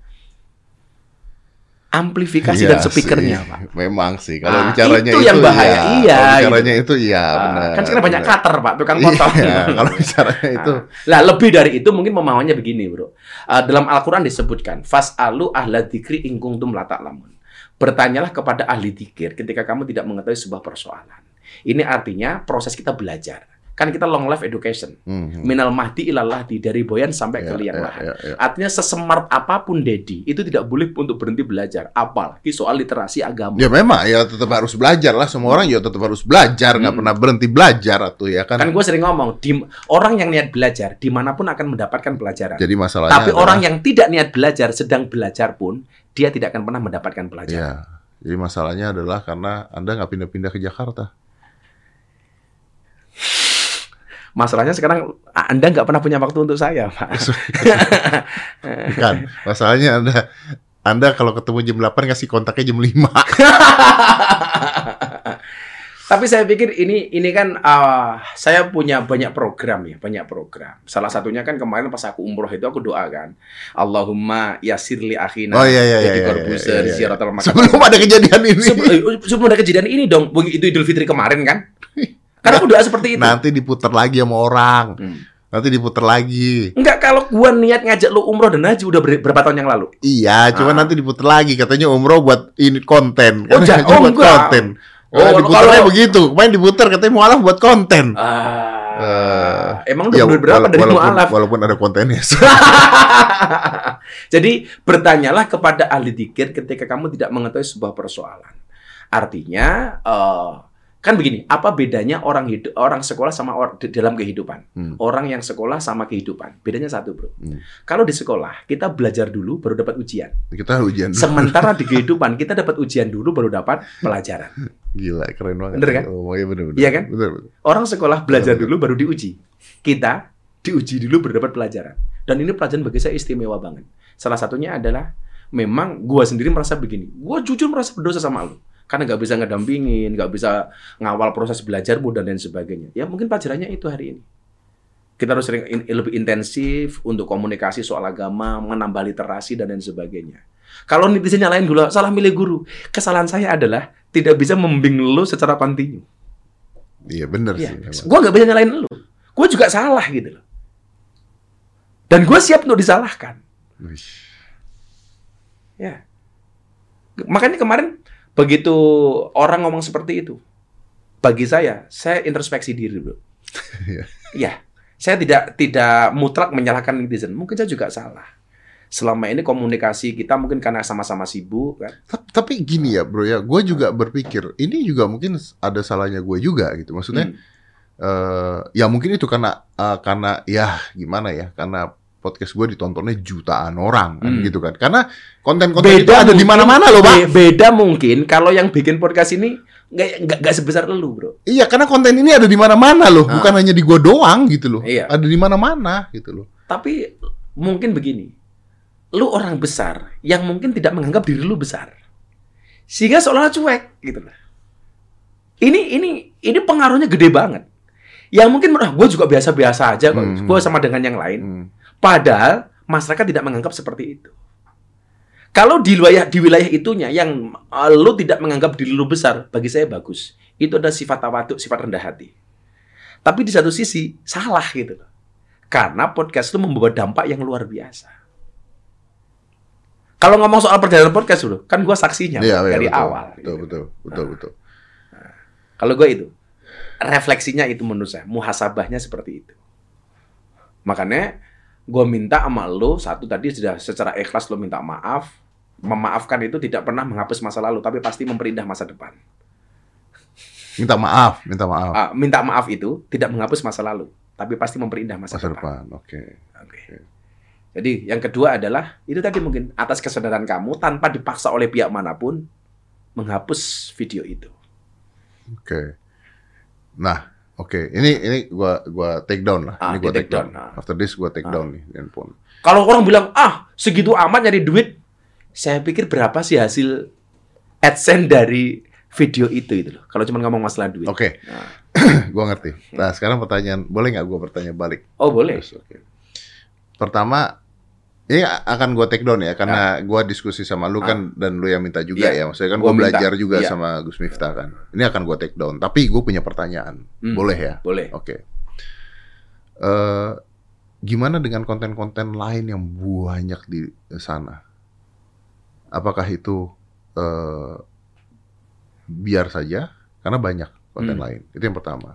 Amplifikasi Iya dan speakernya, sih, Pak. Memang sih. Kalau Ah, bicaranya itu itu, yang bahaya, iya. iya, Kalau gitu. bicaranya itu iya, Ah, benar. kan sekarang banyak cutter, Pak, tukang potong. Iya, kalau bicaranya itu. Lah lebih dari itu mungkin pemahamannya begini, Bro. Ah, dalam Al-Qur'an disebutkan, "Fas'alu ahla dzikri in kuntum la ta'lamun." Bertanyalah kepada ahli dzikir ketika kamu tidak mengetahui sebuah persoalan. Ini artinya proses kita belajar. Kan kita long life education. Hmm, hmm. Minal mahdi ilallah di dari boyan sampai ke Ya, liang ya, lahat. ya, ya. Artinya sesemart apa pun Dedi, itu tidak boleh untuk berhenti belajar. Apalagi soal literasi agama. Ya memang ya tetap harus belajar lah. Semua orang ya tetap harus belajar, nggak Hmm. pernah berhenti belajar atau ya kan. Kan gue sering ngomong, di, orang yang niat belajar di mana pun akan mendapatkan pelajaran. Jadi masalahnya Tapi adalah- orang yang tidak niat belajar sedang belajar pun dia tidak akan pernah mendapatkan pelajaran. ya. Jadi masalahnya adalah karena Anda nggak pindah-pindah ke Jakarta. Masalahnya sekarang Anda nggak pernah punya waktu untuk saya, Pak. Bukan. Masalahnya Anda Anda kalau ketemu jam 8 kasih kontaknya jam 5. Tapi saya pikir ini ini kan uh, saya punya banyak program ya, banyak program. Salah satunya kan kemarin pas aku umroh itu aku doakan, Allahumma yasirli akhina Oh, iya, iya, jadi iya, korbuser, iya, iya, iya. Sebelum ada kejadian ini. Sebelum, sebelum ada kejadian ini dong, itu Idul Fitri kemarin kan? Karena aku doa seperti itu. Nanti diputar lagi sama orang. Hmm. Nanti diputar lagi. Enggak, kalau gua niat ngajak lu umroh dan haji udah ber- berapa tahun yang lalu? Iya, cuma Ah. nanti diputar lagi. Katanya umroh buat ini konten. Oh, ja- Katanya oh, buat enggak. konten. Oh, Oh, diputarnya kalau- begitu. Kemarin diputar katanya mualaf buat konten. Ah, Eh, emang udah Ya, berapa wala- dari walaupun, mualaf? walaupun ada kontennya. Jadi bertanyalah kepada ahli dikir ketika kamu tidak mengetahui sebuah persoalan. Artinya eh, kan begini, apa bedanya orang hidup orang sekolah sama or, di- dalam kehidupan? Hmm. Orang yang sekolah sama kehidupan. Bedanya satu, Bro. Hmm. Kalau di sekolah kita belajar dulu baru dapat ujian. Kita ujian dulu. Sementara di kehidupan kita dapat ujian dulu baru dapat pelajaran. Gila, keren banget. Bener kan? Oh, iya bener, bener. Iya kan? Bener, bener. Orang sekolah belajar Betul, dulu baru diuji. Kita diuji dulu baru dapat pelajaran. Dan ini pelajaran bagi saya istimewa banget. Salah satunya adalah memang gua sendiri merasa begini. Gua jujur merasa berdosa sama lu. Karena nggak bisa ngedampingin, nggak bisa ngawal proses belajarmu dan lain sebagainya. Ya mungkin pelajarannya itu hari ini. Kita harus sering in- lebih intensif untuk komunikasi soal agama, menambah literasi dan lain sebagainya. Kalau netizen nyalain dulu, salah milih guru. Kesalahan saya adalah tidak bisa membimbing lu secara kontinu. Iya bener Iya, sih. gue nggak bisa nyalain lu. Gue juga salah gitu loh. Dan gue siap untuk disalahkan. Wih. Ya. Makanya kemarin begitu orang ngomong seperti itu, bagi saya, saya introspeksi diri. Iya. Iya, saya tidak tidak mutlak menyalahkan netizen. Mungkin saya juga salah. Selama ini komunikasi kita mungkin karena sama-sama sibuk kan. Ta- Tapi gini ya bro ya, gue juga berpikir ini juga mungkin ada salahnya gue juga gitu. Maksudnya Hmm. eh ya mungkin itu karena eh, karena ya gimana ya, karena podcast gue ditontonnya jutaan orang kan Hmm. gitu kan. Karena konten-konten itu ada di mana-mana loh, be- Pak. Beda mungkin kalau yang bikin podcast ini nggak nggak sebesar lu bro. Iya, karena konten ini ada di mana-mana loh, Ah. bukan hanya di gue doang gitu loh. Iya. Ada di mana-mana gitu loh. Tapi mungkin begini, lu orang besar yang mungkin tidak menganggap diri lu besar, sehingga seolah-olah cuek gitu lah. Ini ini ini pengaruhnya gede banget. Yang mungkin ah, gue juga biasa-biasa aja kok, Hmm. gue sama dengan yang lain. Hmm. Padahal masyarakat tidak menganggap seperti itu. Kalau di wilayah di wilayah itunya yang uh, lu tidak menganggap diri lu besar, bagi saya bagus. Itu ada sifat tawaduk, sifat rendah hati. Tapi di satu sisi salah gitu loh. Karena podcast lu membawa dampak yang luar biasa. Kalau ngomong soal perjalanan podcast dulu, kan gua saksinya Iya, iya, dari betul. awal. Betul, gitu. betul, betul, betul. Kalau gue itu, refleksinya itu menurut saya, muhasabahnya seperti itu. Makanya gue minta sama lo, satu tadi sudah secara ikhlas lo minta maaf. Memaafkan itu tidak pernah menghapus masa lalu, tapi pasti memperindah masa depan. Minta maaf, minta maaf. Ah, minta maaf itu tidak menghapus masa lalu, tapi pasti memperindah masa, Masa depan. depan, oke. Oke. Jadi yang kedua adalah itu tadi mungkin atas kesadaran kamu tanpa dipaksa oleh pihak mana pun menghapus video itu. Oke. Nah, oke. Ini ini gua gua take down lah. Ah, ini gua take take down. down, ah. After this gua take Ah. down nih handphone. Kalau orang bilang, ah segitu amat nyari duit, saya pikir berapa sih hasil AdSense dari video itu itu loh. Kalau cuma ngomong masalah duit. Oke, Nah. gua ngerti. Nah, sekarang pertanyaan, boleh nggak gua bertanya balik? Oh boleh. Terus, oke. Pertama, ini akan gua take down ya, karena gua diskusi sama lu kan dan lu yang minta juga Iya. ya. Maksudnya kan minta. belajar juga Iya. sama Gus Miftah kan. Ini akan gua take down. Tapi gua punya pertanyaan. Hmm. Boleh ya? Boleh. Oke. Eh, gimana dengan konten-konten lain yang banyak di sana? Apakah itu eh, biar saja? Karena banyak konten Hmm. lain. Itu yang pertama.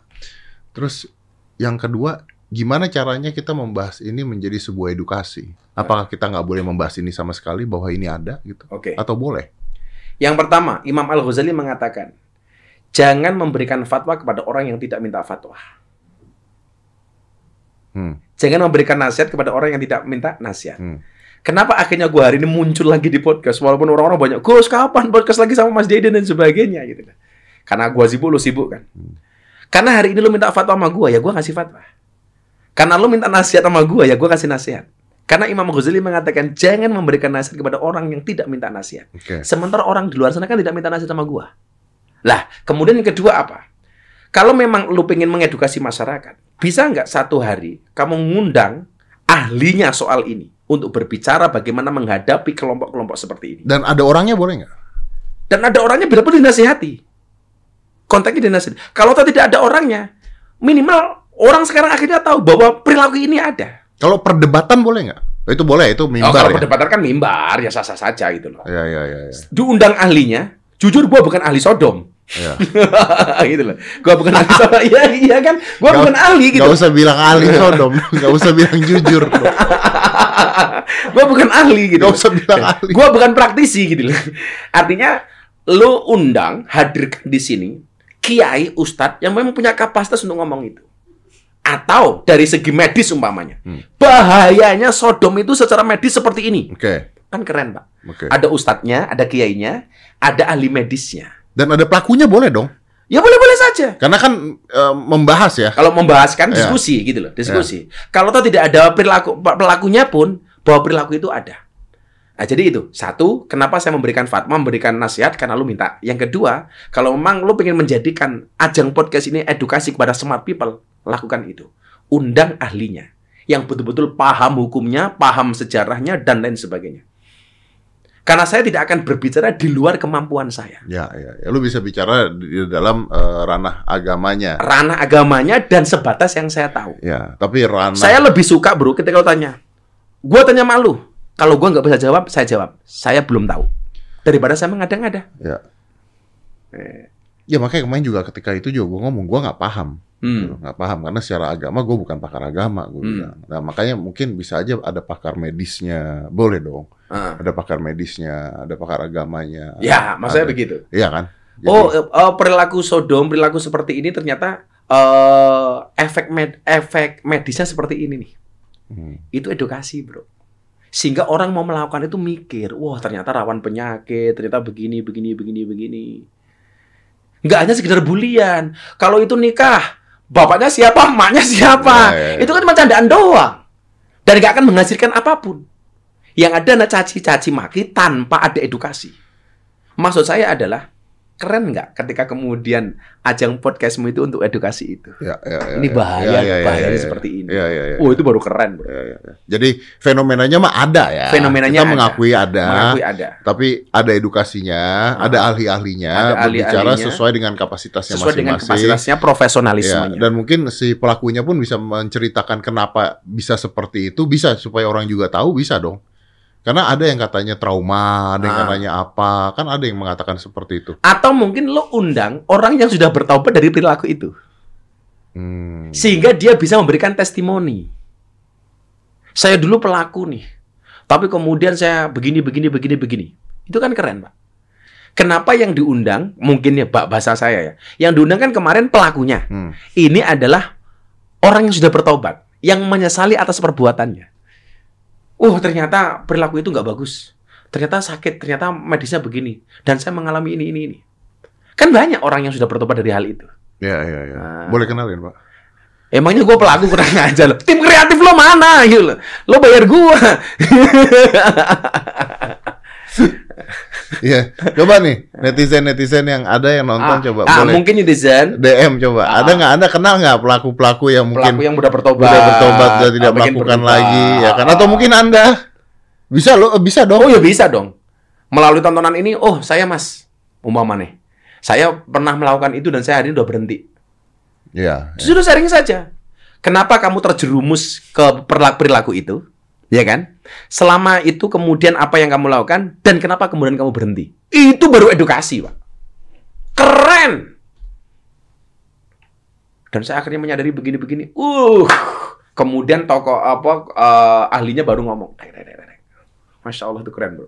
Terus yang kedua, gimana caranya kita membahas ini menjadi sebuah edukasi? Apakah kita nggak boleh membahas ini sama sekali bahwa ini ada gitu? Oke. Atau boleh? Yang pertama, Imam Al Ghazali mengatakan, jangan memberikan fatwa kepada orang yang tidak minta fatwa. Hmm. Jangan memberikan nasihat kepada orang yang tidak minta nasihat. Hmm. Kenapa akhirnya gua hari ini muncul lagi di podcast walaupun orang-orang banyak, Gus kapan podcast lagi sama Mas Deden dan sebagainya gitu kan. Karena gua sibuk lu sibuk kan. Hmm. Karena hari ini lu minta fatwa sama gua ya gua kasih fatwa. Karena lu minta nasihat sama gua ya gua kasih nasihat. Karena Imam Ghazali mengatakan jangan memberikan nasihat kepada orang yang tidak minta nasihat. Oke. Sementara orang di luar sana kan tidak minta nasihat sama gua. Lah, kemudian yang kedua apa? Kalau memang lu pengen mengedukasi masyarakat, bisa nggak satu hari kamu ngundang ahlinya soal ini untuk berbicara bagaimana menghadapi kelompok-kelompok seperti ini. Dan ada orangnya boleh nggak? Dan ada orangnya bila pun dinasihati. Kontaknya dinasihati. Kalau tidak ada orangnya, minimal orang sekarang akhirnya tahu bahwa perilaku ini ada. Kalau perdebatan boleh nggak? Itu boleh, itu Oh, mimbar kalau ya. perdebatan kan mimbar, ya sah-sah saja gitu loh. Ya, ya, ya, ya. Diundang ahlinya, jujur gua bukan ahli Sodom. ya. gitu loh. Gua bukan ahli Sodom. Iya, iya kan? Gua Nggak- bukan ahli gitu. Gak usah bilang ahli Sodom, gak usah bilang jujur. gua bukan ahli gitu. Gak usah bilang ahli. Gua bukan praktisi gitu loh. Artinya lu undang hadirkan di sini kiai ustadz yang memang punya kapasitas untuk ngomong itu. Atau dari segi medis umpamanya. Hmm. Bahayanya Sodom itu secara medis seperti ini. Oke, Kan keren, Pak. oke. Ada ustadznya, ada kiainya, ada ahli medisnya. Dan ada pelakunya boleh dong. Ya boleh-boleh saja. Karena kan eh, membahas ya. Kalau membahas kan Ya. diskusi gitu loh, diskusi. Kalau toh tidak ada perilaku pelakunya pun bahwa perilaku itu ada. Nah, jadi itu satu, kenapa saya memberikan fatwa, memberikan nasihat karena lu minta. Yang kedua, kalau memang lu pengen menjadikan ajang podcast ini edukasi kepada smart people, lakukan itu. Undang ahlinya yang betul-betul paham hukumnya, paham sejarahnya dan lain sebagainya. Karena saya tidak akan berbicara di luar kemampuan saya. Ya, ya, ya. Lu bisa bicara di dalam eh, ranah agamanya. Ranah agamanya dan sebatas yang saya tahu. Ya, tapi ranah. Saya lebih suka bro ketika lo tanya. Gua tanya malu. Kalau gua nggak bisa jawab, saya jawab. Saya belum tahu. Daripada saya mengada-ngada. Ya. Eh, Ya makanya kemarin juga ketika itu juga gue ngomong gue nggak paham, Hmm. nggak paham karena secara agama gue bukan pakar agama gue Hmm. bilang. Nah makanya mungkin bisa aja ada pakar medisnya, boleh dong. Ah. Ada pakar medisnya, ada pakar agamanya. Ya, maksudnya Ada- begitu. Iya kan? Jadi- Oh, eh, eh, perilaku Sodom, perilaku seperti ini ternyata eh efek med efek medisnya seperti ini nih. Hmm. Itu edukasi, bro. Sehingga orang mau melakukan itu mikir, wah ternyata rawan penyakit, ternyata begini, begini, begini, begini. Nggak hanya sekedar bulian. Kalau itu nikah, bapaknya siapa, emaknya siapa. Ya, ya. Itu kan cuma candaan doang. Dan nggak akan menghasilkan apa pun. Yang ada caci-caci maki tanpa ada edukasi. Maksud saya adalah, keren nggak ketika kemudian ajang podcastmu itu untuk edukasi itu? Ya, ya, ya, Ini ya. bahaya, Ya, ya, ya, bahayanya ya, ya. seperti ini. Ya, ya, ya. Oh, itu baru keren, bro. Ya, ya, ya. Jadi fenomenanya mah ada ya. Fenomenanya Kita ada. mengakui ada. Mengakui ada. Tapi ada edukasinya, Ah. ada ahli-ahlinya, Ada berbicara sesuai dengan kapasitasnya Sesuai dengan masing-masing. kapasitasnya, Ya, profesionalismenya. dan mungkin si pelakunya pun bisa menceritakan kenapa bisa seperti itu, bisa supaya orang juga tahu, bisa dong. Karena ada yang katanya trauma, ada yang Ah. katanya apa, kan ada yang mengatakan seperti itu. Atau mungkin lo undang orang yang sudah bertobat dari perilaku itu. Hmm. Sehingga dia bisa memberikan testimoni. Saya dulu pelaku nih. Tapi kemudian saya begini, begini, begini, begini. Itu kan keren, Pak. Kenapa yang diundang, mungkin ya Pak bahasa saya ya. Yang diundang kan kemarin pelakunya. Hmm. Ini adalah orang yang sudah bertobat. Yang menyesali atas perbuatannya. Oh, ternyata perilaku itu nggak bagus. Ternyata sakit, ternyata medisnya begini. Dan saya mengalami ini, ini, ini. Kan banyak orang yang sudah bertobat dari hal itu. Ya, ya, ya. Ah. Boleh kenalin, Pak? Emangnya gue pelaku kurang aja loh. Tim kreatif lo mana gitu loh. Lo bayar gue. Iya. Coba nih, netizen-netizen yang ada yang nonton coba ah, boleh mungkin netizen DM coba. Ah. Ada nggak Anda kenal nggak pelaku-pelaku yang mungkin pelaku yang udah bertobat, udah bertobat dan tidak ah, melakukan berubah. lagi ya kan? Atau mungkin Anda bisa lo bisa dong. Oh ya bisa dong. Melalui tontonan ini, oh saya mas, umpama nih, saya pernah melakukan itu dan saya hari ini udah berhenti. Iya. Justru sharing saja. Kenapa kamu terjerumus ke perilaku itu? Ya kan? Selama itu kemudian apa yang kamu lakukan dan kenapa kemudian kamu berhenti? Itu baru edukasi, Pak. Keren. Dan saya akhirnya menyadari begini-begini. Uh, kemudian tokoh apa eh, ahlinya baru ngomong. Masya Allah itu keren, bro.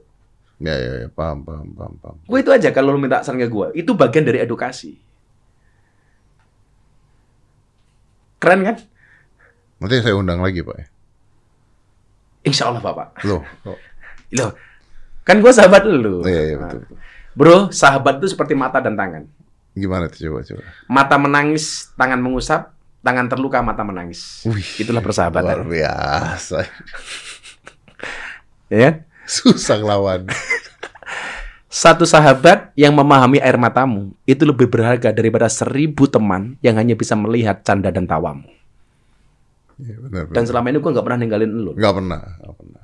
Ya, ya, ya, paham, paham, paham, paham. Gue itu aja kalau lu minta saran ke gue. Itu bagian dari edukasi. Keren kan? Nanti saya undang lagi, Pak. Ya. Insya Allah, Bapak. Loh, kok- Loh, kan gue sahabat lu. Iya, iya, betul. Bro, sahabat itu seperti mata dan tangan. gimana tuh coba, coba. Mata menangis, tangan mengusap, tangan terluka, mata menangis. Wih, Itulah luar persahabatan. biasa. Ya kan? Susah lawan. Satu sahabat yang memahami air matamu itu lebih berharga daripada seribu teman yang hanya bisa melihat canda dan tawamu. Iya, benar, Dan selama ini gue nggak pernah ninggalin lu, Nggak pernah, nggak pernah.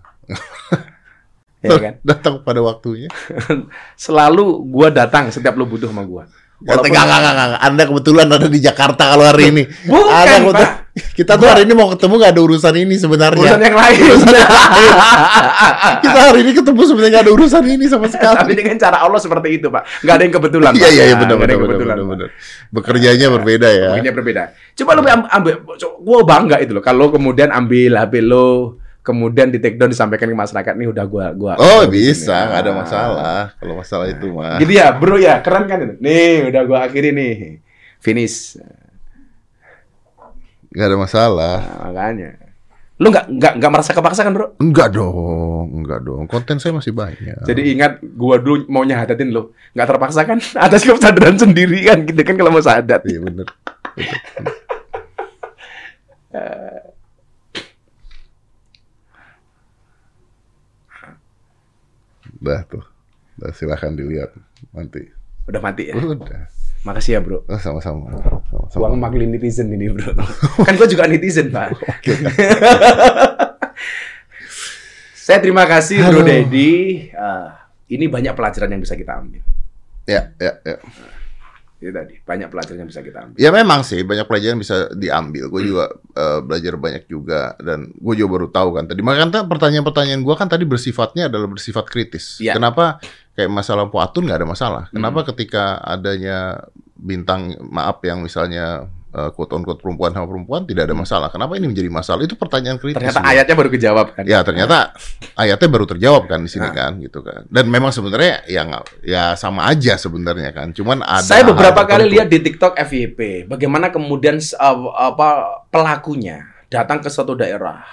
ya kan? Datang pada waktunya. Selalu gue datang setiap lu butuh sama gue. Walaupun... Enggak, enggak, enggak. Anda kebetulan ada di Jakarta kalau hari ini. Bukan, Anda kebetul- Pak. Kita tuh hari ini mau ketemu nggak ada urusan ini sebenarnya. urusan yang lain. Kita hari ini ketemu sebenarnya nggak ada urusan ini sama Tapi sekali. dengan cara Allah seperti itu, Pak. Nggak ada yang kebetulan. Iya, iya, iya, benar, benar, yang benar, kebetulan, benar. Bekerjanya berbeda ya. Mungkinnya berbeda. Coba lu ambil, ambil gue bangga itu loh. Kalau kemudian ambil HP lo, kemudian di take down disampaikan ke masyarakat nih udah gua gua. Oh bisa, nggak ada Ah. masalah. Kalau masalah itu mah. Gitu ya, bro ya, keren kan itu. Nih, udah gua akhiri nih. Finish. Nggak ada masalah. Nah, makanya. Lu nggak nggak nggak merasa kepaksa kan, Bro? Enggak dong, enggak dong. Konten saya masih banyak. Jadi ingat gua dulu mau nyahadatin lo. Nggak terpaksa kan? Atas kesadaran sendiri kan gitu kan kalau mau syahadat. Iya bener. Udah tuh. Udah silahkan dilihat nanti. Udah mati ya. Udah. Makasih ya, Bro. Oh, sama-sama. Gua Sama-sama. mewakili netizen ini, Bro. kan gua juga netizen, Pak. Saya terima kasih Bro Aduh. Dedi. Ah, ini banyak pelajaran yang bisa kita ambil. Ya, ya, ya. Itu tadi, banyak pelajaran yang bisa kita ambil. Ya memang sih banyak pelajaran bisa diambil. Gue juga eh, belajar banyak juga dan gue juga baru tahu kan tadi. Makanya pertanyaan-pertanyaan gue kan tadi bersifatnya adalah bersifat kritis. Iya. Kenapa kayak masalah lampu atun nggak ada masalah? Hmm. Kenapa ketika adanya bintang maaf yang misalnya uh, quote on quote perempuan sama perempuan tidak ada masalah? Kenapa ini menjadi masalah? Itu pertanyaan kritis. Ternyata sebenarnya. ayatnya baru kejawab kan. Ya ternyata ayatnya baru terjawab kan di sini Nah. kan gitu kan. Dan memang sebenarnya ya ya sama aja sebenarnya kan. Cuman ada Saya beberapa kali lihat di TikTok FYP bagaimana kemudian uh, apa pelakunya datang ke suatu daerah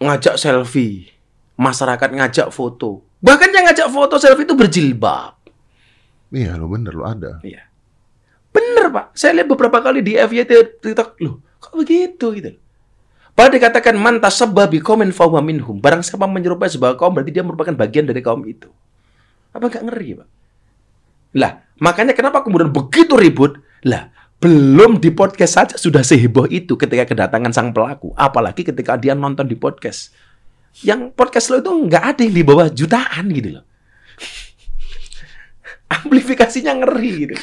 ngajak selfie, masyarakat ngajak foto. Bahkan yang ngajak foto selfie itu berjilbab. Iya lo bener lo ada. Iya. Bener Pak, saya lihat beberapa kali di FYP TikTok, loh kok begitu gitu. Padahal dikatakan mantas sebabi komen fahuwa minhum. Barang siapa menyerupai sebuah kaum berarti dia merupakan bagian dari kaum itu. Apa nggak ngeri Pak? Lah, makanya kenapa kemudian begitu ribut? Lah, belum di podcast saja sudah seheboh itu ketika kedatangan sang pelaku. Apalagi ketika dia nonton di podcast. Yang podcast lo itu nggak ada yang di bawah jutaan gitu loh. Amplifikasinya ngeri gitu.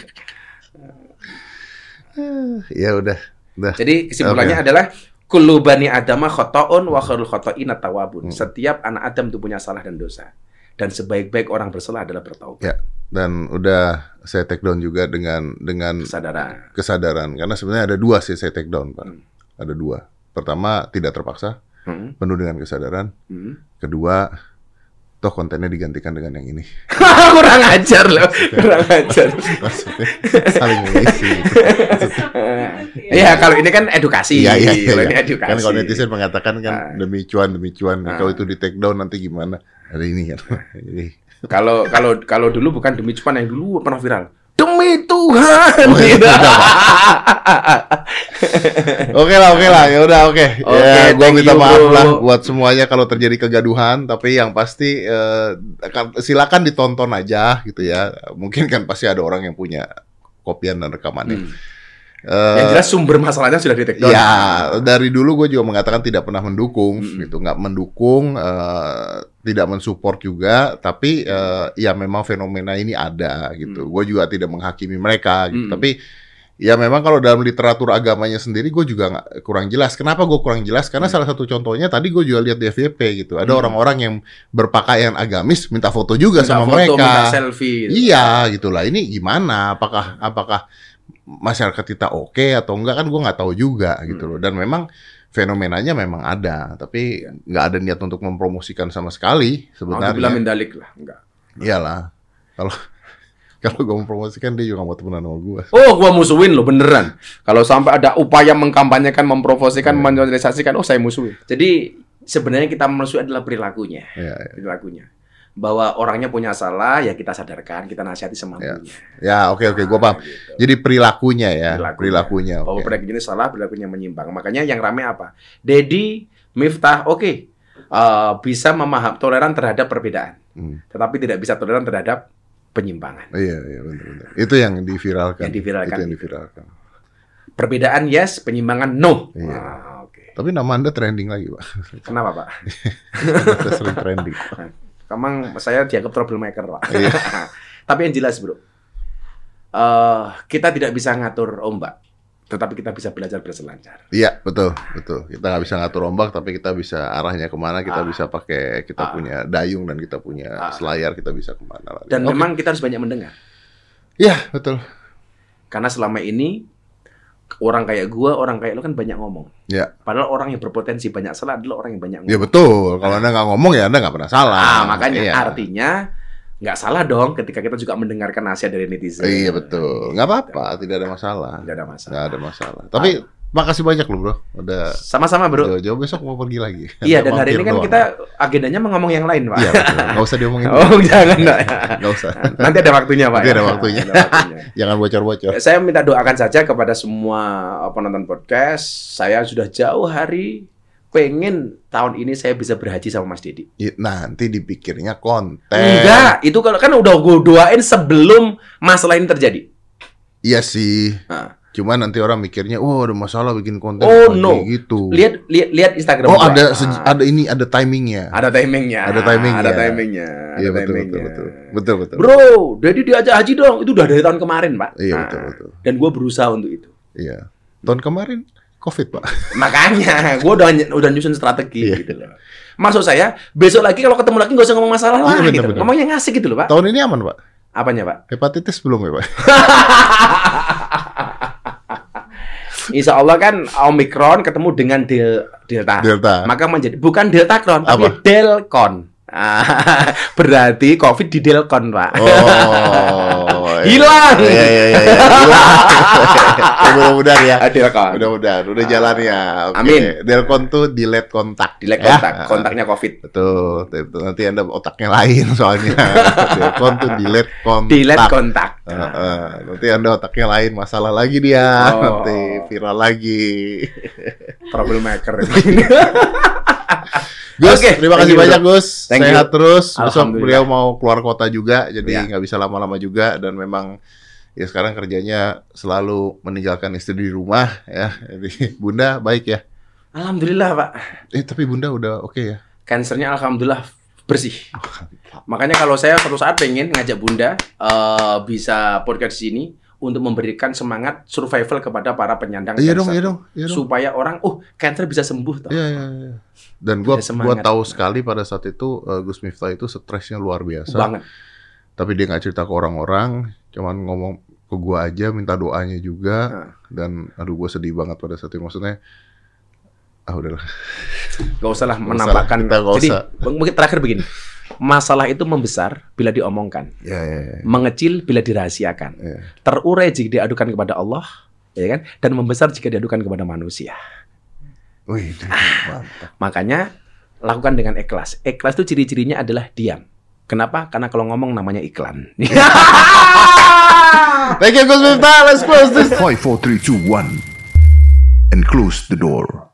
Ya udah, udah. Jadi kesimpulannya Oke. adalah kullu bani adama khata'un wa khairul khata'ina tawabun. Hmm. Setiap anak Adam itu punya salah dan dosa. Dan sebaik-baik orang bersalah adalah bertaubat. Ya, dan udah saya take down juga dengan dengan Kesadaran. kesadaran karena sebenarnya ada dua sih saya take down, Pak. Hmm. Ada dua. Pertama, tidak terpaksa, Hmm. penuh dengan kesadaran. Hmm. Kedua, toh kontennya digantikan dengan yang ini. kurang ajar loh. Kurang ajar. Maksudnya saling mengisi. Iya, kalau ini kan edukasi. Iya, iya, iya. Kalau ini edukasi. Kan kalau netizen mengatakan kan Ah. demi cuan, demi cuan. Ah. Kalau itu di take down nanti gimana? Ada ini kan. Jadi, Kalau kalau kalau dulu bukan demi cuman yang dulu pernah viral. Demi Tuhan. Oh, gitu. Oke lah, oke lah, ya udah oke. Oke, ya, gua minta you, maaf bro. lah buat semuanya kalau terjadi kegaduhan, tapi yang pasti eh, akan- silakan ditonton aja gitu ya. Mungkin kan pasti ada orang yang punya kopian dan rekamannya. Hmm. Eh, Yang jelas sumber masalahnya sudah di take down. Ya, dari dulu gue juga mengatakan tidak pernah mendukung, Mm-mm. gitu, nggak mendukung, eh, tidak mensupport juga, tapi eh, ya memang fenomena ini ada, gitu. Mm. Gue juga tidak menghakimi mereka, gitu. Mm. Tapi ya memang kalau dalam literatur agamanya sendiri, gue juga nggak kurang jelas. Kenapa gue kurang jelas? Karena Mm. salah satu contohnya tadi gue juga lihat di FYP, gitu. Ada Mm. orang-orang yang berpakaian agamis minta foto juga Minta sama foto, mereka. minta selfie. gitu. Iya, gitulah. Ini gimana? Apakah apakah masyarakat kita oke atau enggak kan gue nggak tahu juga gitu Hmm. loh. Dan memang fenomenanya memang ada, tapi nggak ada niat untuk mempromosikan sama sekali sebenarnya. mendalik lah, enggak. Iyalah. Kalau kalau gue mempromosikan dia juga nggak mau temenan sama gue. Oh, gua musuhin lo beneran. Kalau sampai ada upaya mengkampanyekan, memprovosikan, Hmm. menyosialisasikan, oh saya musuhin. Jadi sebenarnya kita musuhi adalah perilakunya, Ya, ya. perilakunya. Bahwa orangnya punya salah, ya kita sadarkan, kita nasihati semampunya. Ya, oke oke, gue paham. Nah, gitu. Jadi perilakunya ya, Perilakunya. perilakunya. Bahwa oke. perilaku ini salah, perilakunya menyimpang. Makanya yang rame apa? Dedi, Miftah, oke. Eh, bisa memaham toleran terhadap perbedaan. Hmm. tetapi tidak bisa toleran terhadap penyimpangan. Iya, iya benar-benar. Itu yang diviralkan. Yang diviralkan. Itu yang diviralkan. Perbedaan yes, penyimpangan no. Iya. Ah, Oke. Tapi nama Anda trending lagi, Pak. Kenapa Pak? Anda sering trending. Emang saya dianggap troublemaker Pak. Iya. Tapi yang jelas bro, eh kita tidak bisa ngatur ombak, tetapi kita bisa belajar berselancar. Iya, betul, betul. Kita nggak bisa ngatur ombak, tapi kita bisa arahnya ke mana. Kita Ah. bisa pakai, kita Ah. punya dayung dan kita punya Ah. selayar, kita bisa ke mana. Dan memang kita harus banyak mendengar. Iya, betul. Karena selama ini orang kayak gua, orang kayak lo kan banyak ngomong. Ya, Padahal orang yang berpotensi banyak salah adalah orang yang banyak ngomong. ya betul. Kalau Anda nggak ngomong ya Anda nggak pernah salah. Ah, makanya Iya. artinya nggak salah dong ketika kita juga mendengarkan nasihat dari netizen. Iya betul. Nggak apa-apa, tidak ada masalah. Tidak ada masalah. Nggak ada masalah. Tapi makasih banyak loh bro. Udah Sama-sama bro. jauh-jauh besok mau pergi lagi. Iya dan hari ini kan doang. kita agendanya mau ngomong yang lain pak. Iya betul. Nggak usah diomongin. oh jangan Pak. Nggak usah. Nanti ada waktunya pak. Nanti ya? ada waktunya. Ada waktunya. Jangan bocor-bocor. Saya minta doakan saja kepada semua penonton podcast. Saya sudah jauh hari pengen tahun ini saya bisa berhaji sama Mas Dedi. Ya, Nanti dipikirnya konten. Enggak, itu kalau kan udah gue doain sebelum masalah ini terjadi. Iya sih. Nah, Cuman nanti orang mikirnya, oh ada masalah bikin konten Oh, pagi," no. gitu. lihat lihat lihat Instagram. Oh gua. ada Ah, ada ini ada timingnya. ada timingnya. Ada timingnya. Ada timingnya. Iya betul, betul timingnya. betul betul betul. Bro, Dedi diajak haji dong. Itu udah dari tahun kemarin, Pak. Iya Nah, betul betul. Dan gue berusaha untuk itu. Iya. Tahun kemarin COVID pak. Makanya, gue udah udah nyusun strategi Iya. gitu loh. Maksud saya, besok lagi kalau ketemu lagi nggak usah ngomong masalah Iya, lah benar, gitu. Ngomongnya ngasih gitu loh, Pak. Tahun ini aman pak. Apanya, Pak? Hepatitis belum ya pak? Insya Allah kan Omikron ketemu dengan del, Delta. Delta. Maka menjadi bukan Delta Cron, tapi Apa? Delcon. Ah, berarti COVID di Delcon, Pak. Oh. Hilang. Iya iya iya. iya. Hilang. Ya, Mudah-mudahan ya. Ah, Delcon. Mudah-mudahan udah jalannya. Oke. Amin. Delcon tuh delete kontak. Delete Ya. kontak, kontaknya COVID. Betul, betul. Nanti Anda otaknya lain soalnya. Delcon tuh delete kontak. Delete kontak. Heeh. nanti Anda otaknya lain, masalah lagi dia. Oh. Nanti viral lagi. Troublemaker. Gus, Oke, terima kasih you, banyak bro. Gus. Thank Sehat you. terus. Besok beliau mau keluar kota juga, jadi Ya. nggak bisa lama-lama juga. Dan memang ya sekarang kerjanya selalu meninggalkan istri di rumah ya. Jadi Bunda baik ya. Alhamdulillah, Pak. Eh tapi Bunda udah oke ya. Cancernya alhamdulillah bersih. Makanya kalau saya suatu saat pengen ngajak Bunda eh, bisa podcast di sini untuk memberikan semangat survival kepada para penyandang Iya dong, iya dong, iya dong. Supaya orang, oh, cancer bisa sembuh toh. Iya, iya, iya. Dan gua gua tahu sekali pada saat itu eh, Gus Miftah itu stresnya luar biasa. Banget. Tapi dia nggak cerita ke orang-orang, cuman ngomong ke gua aja, minta doanya juga. Nah. Dan aduh gua sedih banget pada saat itu. Maksudnya, ah udahlah. Gak usah lah usah menampakkan. kita Jadi mungkin terakhir begini. Masalah itu membesar bila diomongkan, Ya, ya, ya. mengecil bila dirahasiakan, ya. terurai jika diadukan kepada Allah, ya kan? Dan membesar jika diadukan kepada manusia. Wih, Ah. mantap. Makanya lakukan dengan ikhlas. Ikhlas itu ciri-cirinya adalah diam. Kenapa? Karena kalau ngomong namanya iklan. Thank you Gus Miftah. Let's close this. Five, four, three, two, one, and close the door.